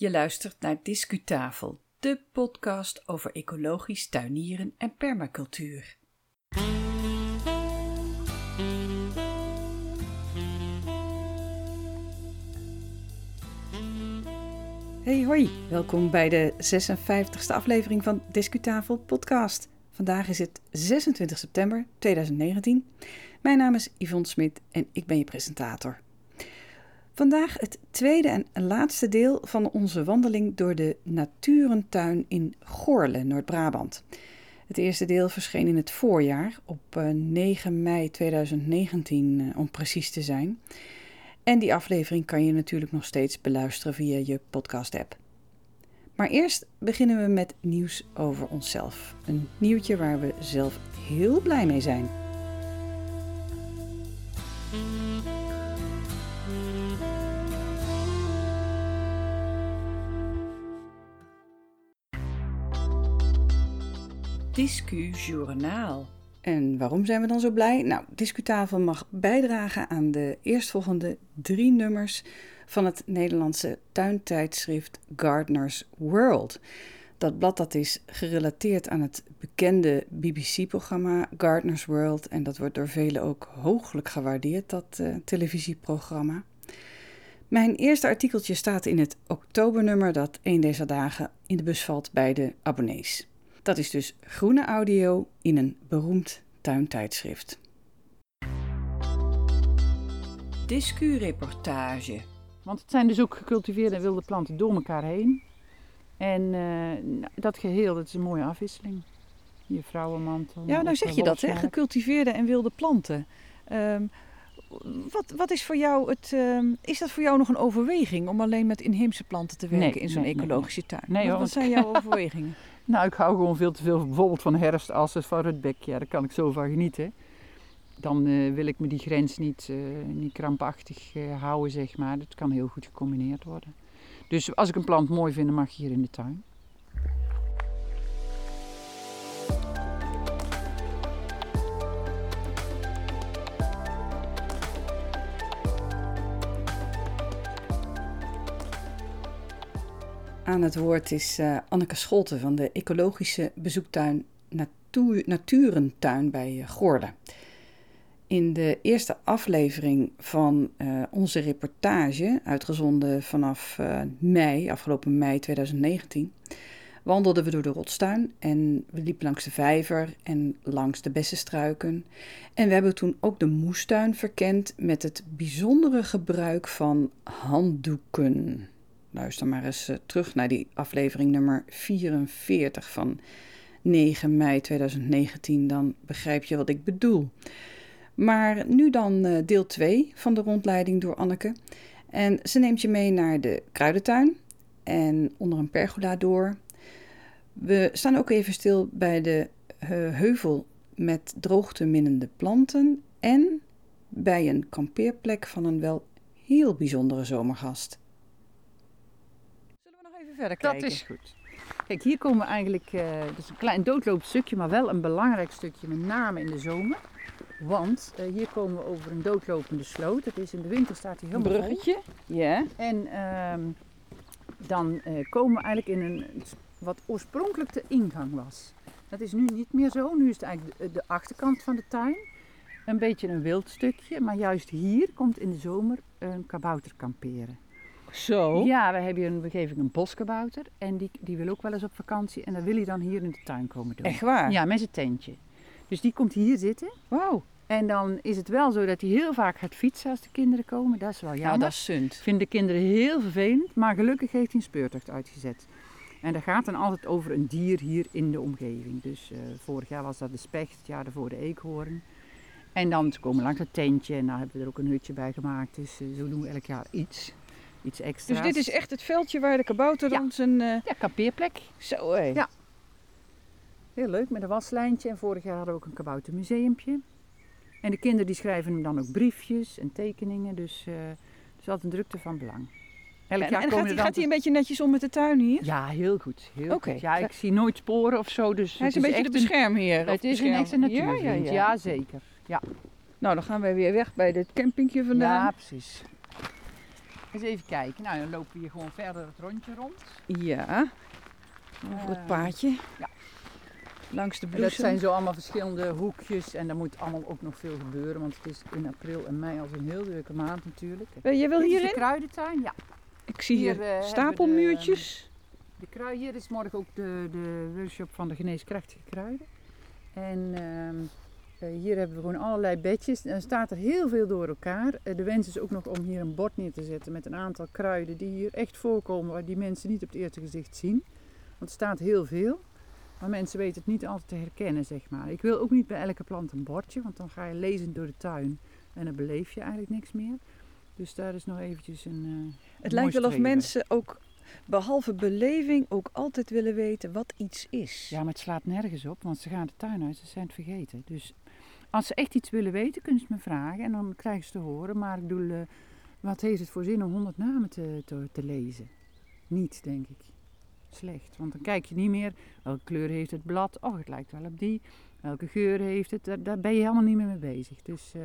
Je luistert naar Discutafel, de podcast over ecologisch tuinieren en permacultuur. Hey hoi, welkom bij de 56e aflevering van Discutafel podcast. Vandaag is het 26 september 2019. Mijn naam is Yvonne Smit en ik ben je presentator. Vandaag het tweede en laatste deel van onze wandeling door de Naturentuin in Goorle, Noord-Brabant. Het eerste deel verscheen in het voorjaar, op 9 eh, mei 2019 eh, om precies te zijn. En die aflevering kan je natuurlijk nog steeds beluisteren via je podcast-app. Maar eerst beginnen we met nieuws over onszelf. Een nieuwtje waar we zelf heel blij mee zijn. Discu Journaal. En waarom zijn we dan zo blij? Nou, Discutafel mag bijdragen aan de eerstvolgende drie nummers van het Nederlandse tuintijdschrift Gardener's World. Dat blad dat is gerelateerd aan het bekende BBC-programma Gardener's World en dat wordt door velen ook hooglijk gewaardeerd, dat uh, televisieprogramma. Mijn eerste artikeltje staat in het oktobernummer dat een deze dagen in de bus valt bij de abonnees. Dat is dus groene audio in een beroemd tuintijdschrift. Discu-reportage. Want het zijn dus ook gecultiveerde wilde planten door elkaar heen. En uh, dat geheel, dat is een mooie afwisseling. Je vrouwenmantel. Ja, nou zeg je dat, hè? Gecultiveerde en wilde planten. Um, wat, wat is voor jou het. Uh, is dat voor jou nog een overweging om alleen met inheemse planten te werken in zo'n ecologische tuin? Nee, wat, wat zijn jouw overwegingen? Nou, ik hou gewoon veel te veel bijvoorbeeld van herfstassen, van Rutbeck. Ja, daar kan ik zo van genieten. Dan uh, wil ik me die grens niet, uh, niet krampachtig uh, houden, zeg maar. Dat kan heel goed gecombineerd worden. Dus als ik een plant mooi vind, dan mag je hier in de tuin. Aan het woord is uh, Anneke Scholten van de ecologische bezoektuin Natuur, Naturentuin bij uh, Goorden. In de eerste aflevering van uh, onze reportage, uitgezonden vanaf mei, afgelopen mei 2019, wandelden we door de rotstuin en we liepen langs de vijver en langs de bessenstruiken. En we hebben toen ook de moestuin verkend met het bijzondere gebruik van handdoeken. Luister maar eens uh, terug naar die aflevering nummer 44 van 9 mei 2019, dan begrijp je wat ik bedoel. Maar nu dan uh, deel 2 van de rondleiding door Anneke. En ze neemt je mee naar de kruidentuin en onder een pergola door. We staan ook even stil bij de uh, heuvel met droogteminnende planten en bij een kampeerplek van een wel heel bijzondere zomergast verder kijken. Dat is goed. Kijk, hier komen we eigenlijk, uh, dat is een klein doodlopend stukje, maar wel een belangrijk stukje, met name in de zomer. Want uh, hier komen we over een doodlopende sloot. Dat is in de winter staat hij helemaal Een bruggetje, ja. En uh, dan uh, komen we eigenlijk in een, wat oorspronkelijk de ingang was. Dat is nu niet meer zo. Nu is het eigenlijk de, de achterkant van de tuin. Een beetje een wild stukje, maar juist hier komt in de zomer een kabouter kamperen. Zo? Ja, we hebben hier een begeving een boskabouter. En die, die wil ook wel eens op vakantie. En dan wil hij dan hier in de tuin komen doen. Echt waar? Ja, met zijn tentje. Dus die komt hier zitten. Wauw. En dan is het wel zo dat hij heel vaak gaat fietsen als de kinderen komen. Dat is wel jammer. Ja, dat is sunt. Vinden de kinderen heel vervelend. Maar gelukkig heeft hij een speurtocht uitgezet. En dat gaat dan altijd over een dier hier in de omgeving. Dus uh, vorig jaar was dat de specht, het jaar daarvoor de eekhoorn. En dan ze komen langs het tentje en daar hebben we er ook een hutje bij gemaakt. Dus uh, zo doen we elk jaar iets iets extra's. Dus dit is echt het veldje waar de kabouter dan zijn... Uh... Ja, kampeerplek. Zo hé. Ja. Heel leuk, met een waslijntje. En vorig jaar hadden we ook een kaboutermuseumpje. En de kinderen die schrijven hem dan ook briefjes en tekeningen. Dus uh, is altijd een drukte van belang. Elk en, jaar en gaat, hij, gaat hij een beetje netjes om met de tuin hier? Ja, heel goed. Heel okay. goed. Ja, ik zie nooit sporen of zo. Dus hij is een beetje de beschermheer. Het is een echte natuurvriend. Ja, ja, ja. ja, zeker. Ja. Nou, dan gaan wij weer weg bij dit campingje vandaan. Ja, precies. Eens even kijken. Nou, dan lopen we hier gewoon verder het rondje rond. Ja. Over het Eh, paadje. ja. Langs de En dat bloesem. zijn zo allemaal verschillende hoekjes en daar moet allemaal ook nog veel gebeuren, want het is in april en mei als een heel drukke maand natuurlijk. Eh, Jij wil is de hierin? kruidentuin, ja. Ik zie hier, hier, eh, de- stapelmuurtjes. De krui, hier is morgen ook de, de workshop van de geneeskrachtige kruiden. En ehm, eh, hier hebben we gewoon allerlei bedjes. En er staat er heel veel door elkaar. Eh, de wens is ook nog om hier een bord neer te zetten met een aantal kruiden die hier echt voorkomen, waar die mensen niet op het eerste gezicht zien. Want er staat heel veel. Maar mensen weten het niet altijd te herkennen, zeg maar. Ik wil ook niet bij elke plant een bordje, want dan ga je lezend door de tuin en dan beleef je eigenlijk niks meer. Dus daar is nog eventjes een. eh, Het lijkt wel of mensen ook, behalve beleving, ook altijd willen weten wat iets is. Ja, maar het slaat nergens op, want ze gaan de tuin uit, ze zijn het vergeten. Dus als ze echt iets willen weten, kunnen ze me vragen en dan krijgen ze te horen. Maar ik bedoel, eh, wat heeft het voor zin om honderd namen te, te, te lezen? Niet, denk ik. Slecht, want dan kijk je niet meer welke kleur heeft het blad. Oh, het lijkt wel op die. Welke geur heeft het? Daar, daar ben je helemaal niet meer mee bezig. Dus, eh,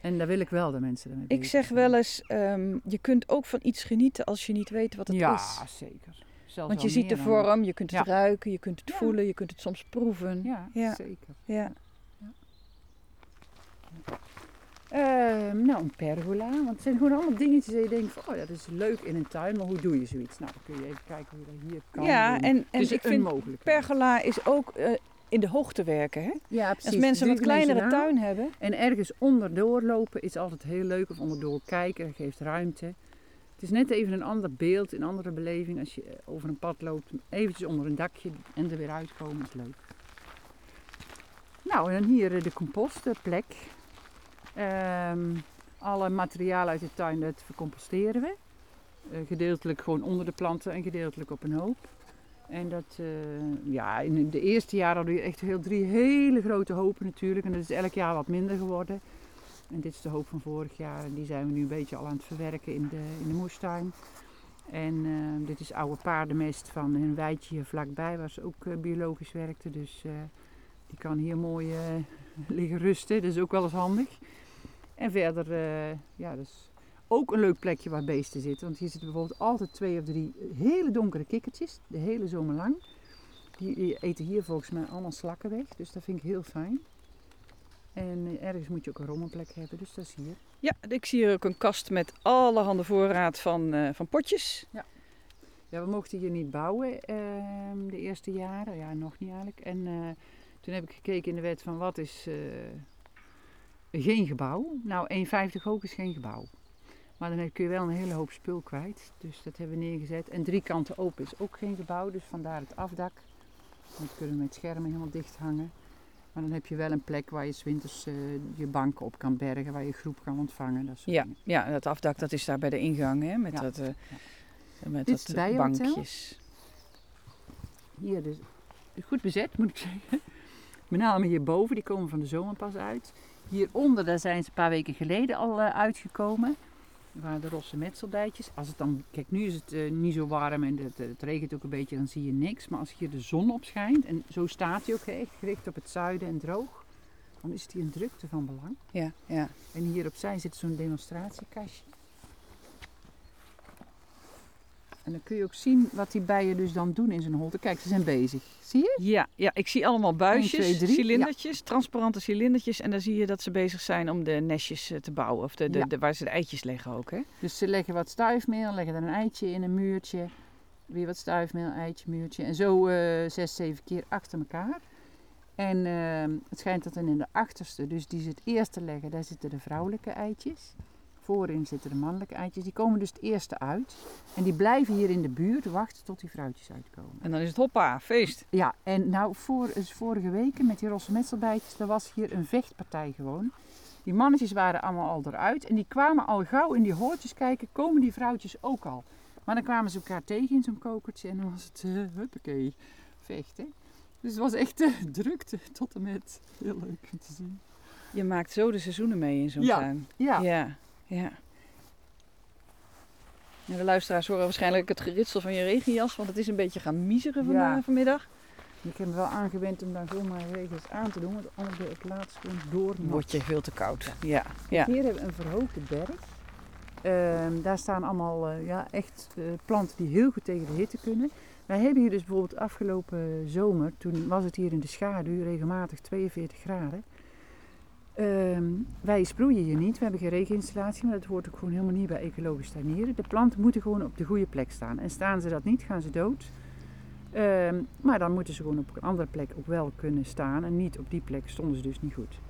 en daar wil ik wel de mensen ermee Ik bezig zeg zijn. wel eens, ehm, je kunt ook van iets genieten als je niet weet wat het ja, is. zeker. Zelfs Want je ziet de vorm, je kunt het Ja. ruiken, je kunt het Ja. voelen, je kunt het soms proeven. Ja, Ja. zeker. Ja. Nou, een pergola. Want het zijn gewoon allemaal dingetjes dat je denkt van, oh ja, dat is leuk in een tuin, maar hoe doe je zoiets? Nou, dan kun je even kijken hoe je dat hier kan Ja, doen. en, en is ik vind pergola is ook eh, in de hoogte werken. Hè? Ja, precies. Als mensen een wat kleinere tuin hebben. En ergens onderdoor lopen is altijd heel leuk. Of onderdoor kijken, dat geeft ruimte. Het is net even een ander beeld, een andere beleving. Als je eh, over een pad loopt, eventjes onder een dakje en er weer uitkomen is leuk. Nou, en dan hier eh, de compostplek. Ehm, alle materialen uit de tuin, dat vercomposteren we. Eh, gedeeltelijk gewoon onder de planten en gedeeltelijk op een hoop. En dat, eh, ja, in de eerste jaren hadden we echt heel drie hele grote hopen natuurlijk. En dat is elk jaar wat minder geworden. En dit is de hoop van vorig jaar. En die zijn we nu een beetje al aan het verwerken in de, in de moestuin. En eh, dit is oude paardenmest van een weidje hier vlakbij, waar ze ook eh, biologisch werkte. Dus die kan hier mooi liggen rusten. Dat is ook wel eens handig. En verder, eh, ja, is ook een leuk plekje waar beesten zitten. Want hier zitten bijvoorbeeld altijd twee of drie hele donkere kikkertjes, de hele zomer lang. Die, die eten hier volgens mij allemaal slakken weg, dus dat vind ik heel fijn. En eh, ergens moet je ook een rommelplek hebben, dus dat is hier. Ja, ik zie hier ook een kast met allerhande voorraad van, eh, van potjes. Ja, we mochten hier niet bouwen ehm, de eerste jaren, ja nog niet eigenlijk. En toen heb ik gekeken in de wet van wat is geen gebouw. Nou, 1,50 hoog is geen gebouw. Maar dan kun je wel een hele hoop spul kwijt. Dus dat hebben we neergezet. En drie kanten open is ook geen gebouw, dus vandaar het afdak. Dan kunnen we met schermen helemaal dicht hangen. Maar dan heb je wel een plek waar je 's winters eh, je banken op kan bergen, waar je groep kan ontvangen. Dat soort Ja, dingen. ja, dat afdak dat is daar bij de ingang hè, met Ja. dat, eh, met Dit dat bijenhotel. bankjes. Hier dus goed bezet, moet ik zeggen. Met name hierboven, die komen van de zomer pas uit. Hieronder, daar zijn ze een paar weken geleden al eh, uitgekomen. Dat waren de rosse metselbijtjes. Als het dan, kijk, nu is het eh, niet zo warm en het, het regent ook een beetje, dan zie je niks. Maar als hier de zon op schijnt, en zo staat hij ook echt gericht op het zuiden en droog, dan is het hier een drukte van belang. Ja, ja. En hier opzij zit zo'n demonstratiekastje. En dan kun je ook zien wat die bijen dus dan doen in zijn holte. Kijk, ze zijn bezig. Zie je? Ja, ja, ik zie allemaal buisjes, cilindertjes, transparante cilindertjes. En dan zie je dat ze bezig zijn om de nestjes eh, te bouwen. Of de, de, Ja. de- waar ze de eitjes leggen ook. Hè? Dus ze leggen wat stuifmeel, leggen er een eitje in, een muurtje. Weer wat stuifmeel, eitje, muurtje. En zo eh, zes, zeven keer achter elkaar. En eh, het schijnt dat dan in de achterste, dus die ze het eerste leggen, daar zitten de vrouwelijke eitjes. Voorin zitten de mannelijke eitjes. Die komen dus het eerste uit. En die blijven hier in de buurt wachten tot die vrouwtjes uitkomen. En dan is het hoppa, feest. Ja, en nou voor, dus vorige weken met die rosse metselbijtjes, er was hier een vechtpartij gewoon. Die mannetjes waren allemaal al eruit en die kwamen al gauw in die hoortjes kijken, komen die vrouwtjes ook al. Maar dan kwamen ze elkaar tegen in zo'n kokertje en dan was het, uh, huppakee, vechten. Dus het was echt uh, drukte tot en met. Heel leuk om te zien. Je maakt zo de seizoenen mee in zo'n Ja. tuin. Ja, Ja, ja. Ja, de luisteraars horen waarschijnlijk het geritsel van je regenjas, want het is een beetje gaan miezeren van, Ja. vanmiddag. ik heb me wel aangewend om daar zomaar regens aan te doen, want anders ben ik het laatst gewoon door. Dan word je veel te koud. Ja, ja. Hier hebben we een verhoogde berg. Ehm, daar staan allemaal eh, ja, echt eh, planten die heel goed tegen de hitte kunnen. Wij hebben hier dus bijvoorbeeld afgelopen zomer, toen was het hier in de schaduw regelmatig 42 graden. Ehm, wij sproeien hier niet, we hebben geen regeninstallatie, maar dat hoort ook gewoon helemaal niet bij ecologisch tuinieren. De planten moeten gewoon op de goede plek staan. En staan ze dat niet, gaan ze dood. Ehm, maar dan moeten ze gewoon op een andere plek ook wel kunnen staan. En niet op die plek stonden ze dus niet goed.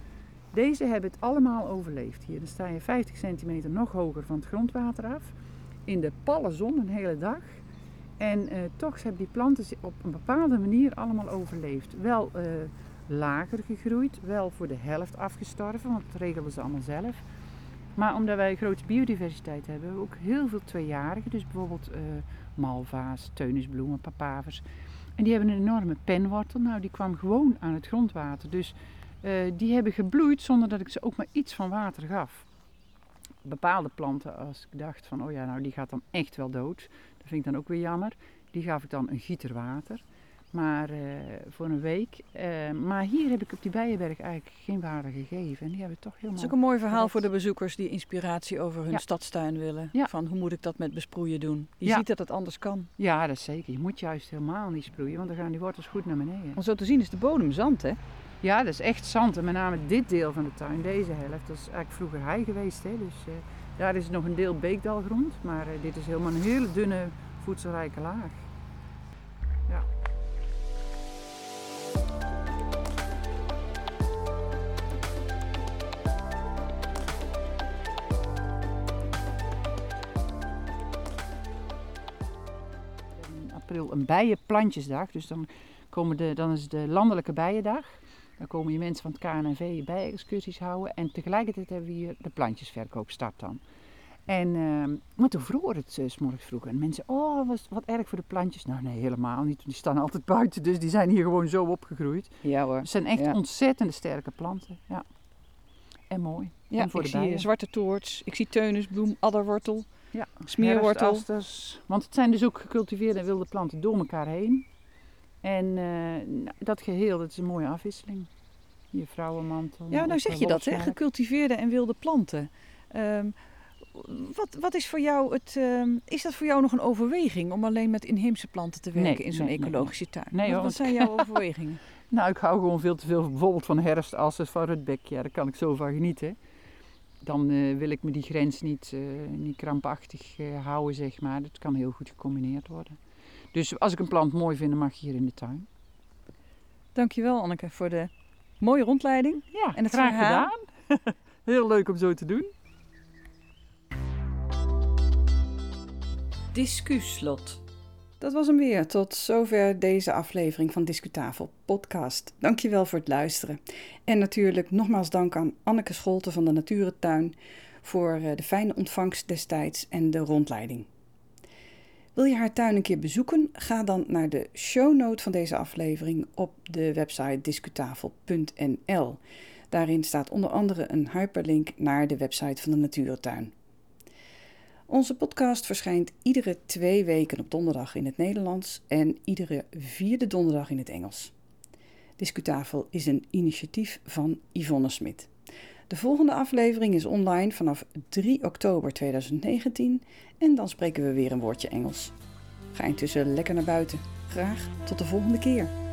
Deze hebben het allemaal overleefd hier. Dan sta je 50 centimeter nog hoger van het grondwater af. In de palle zon een hele dag. En uh, toch hebben die planten op een bepaalde manier allemaal overleefd. Wel uh, lager gegroeid, wel voor de helft afgestorven, want dat regelden ze allemaal zelf. Maar omdat wij grote biodiversiteit hebben, hebben we ook heel veel tweejarigen. Dus bijvoorbeeld uh, malva's, teunisbloemen, papavers. En die hebben een enorme penwortel. Nou, die kwam gewoon aan het grondwater. Dus uh, die hebben gebloeid zonder dat ik ze ook maar iets van water gaf. Bepaalde planten, als ik dacht van, oh ja, nou die gaat dan echt wel dood. Dat vind ik dan ook weer jammer. Die gaf ik dan een gieter water. Maar uh, voor een week. Uh, maar hier heb ik op die Bijenberg eigenlijk geen water gegeven. En die hebben toch helemaal. Dat is ook een mooi verhaal voor de bezoekers die inspiratie over hun ja. stadstuin willen. Ja. Van hoe moet ik dat met besproeien doen? Je ja. ziet dat het anders kan. Ja, dat is zeker. Je moet juist helemaal niet sproeien, want dan gaan die wortels goed naar beneden. Om zo te zien is de bodem zand, hè? Ja, dat is echt zand. En met name dit deel van de tuin, deze helft, dat is eigenlijk vroeger hei geweest. Hè? Dus uh, daar is nog een deel beekdalgrond. Maar dit is helemaal een hele dunne voedselrijke laag. April een bijenplantjesdag. Dus dan, komen de, dan is de landelijke bijendag. Dan komen je mensen van het KNNV bij excursies houden. En tegelijkertijd hebben we hier de plantjesverkoop start dan. En, uh, maar toen vroor het uh, s morgens vroeg. En mensen, oh, was wat erg voor de plantjes. Nou, nee, helemaal niet. Die staan altijd buiten, dus die zijn hier gewoon zo opgegroeid. Ja hoor. Het zijn echt ja. ontzettende sterke planten. Ja. En mooi. Ja, en voor ik de zie bijen. zwarte toorts, ik zie teunisbloem, adderwortel, Ja, smeerwortel. Want het zijn dus ook gecultiveerde wilde planten door elkaar heen. En uh, nou, dat geheel, dat is een mooie afwisseling. Je vrouwenmantel. Ja, nou zeg je dat, hè? Gecultiveerde en wilde planten. Um, wat, wat is voor jou het. Um, is dat voor jou nog een overweging om alleen met inheemse planten te werken Nee, in zo'n nee, ecologische tuin? Nee, wat, zijn jouw overwegingen? Nou, ik hou gewoon veel te veel bijvoorbeeld van herfstassen, van Rudbeck. Ja, daar kan ik zo van genieten. Dan eh, wil ik me die grens niet, eh, niet krampachtig eh, houden, zeg maar. Dat kan heel goed gecombineerd worden. Dus als ik een plant mooi vind, dan mag je hier in de tuin. Dankjewel, Anneke, voor de mooie rondleiding. Ja, En het graag verhaal? gedaan. heel leuk om zo te doen. Discuslot. Dat was hem weer. Tot zover deze aflevering van Discutafel podcast. Dankjewel voor het luisteren. En natuurlijk nogmaals dank aan Anneke Scholte van de Naturentuin voor eh, de fijne ontvangst destijds en de rondleiding. Wil je haar tuin een keer bezoeken? Ga dan naar de shownote van deze aflevering op de website discutafel.nl. Daarin staat onder andere een hyperlink naar de website van de Naturentuin. Onze podcast verschijnt iedere twee weken op donderdag in het Nederlands en iedere vierde donderdag in het Engels. Discutafel is een initiatief van Yvonne Smit. De volgende aflevering is online vanaf 3 oktober 2019 en dan spreken we weer een woordje Engels. Ga intussen lekker naar buiten. Graag tot de volgende keer.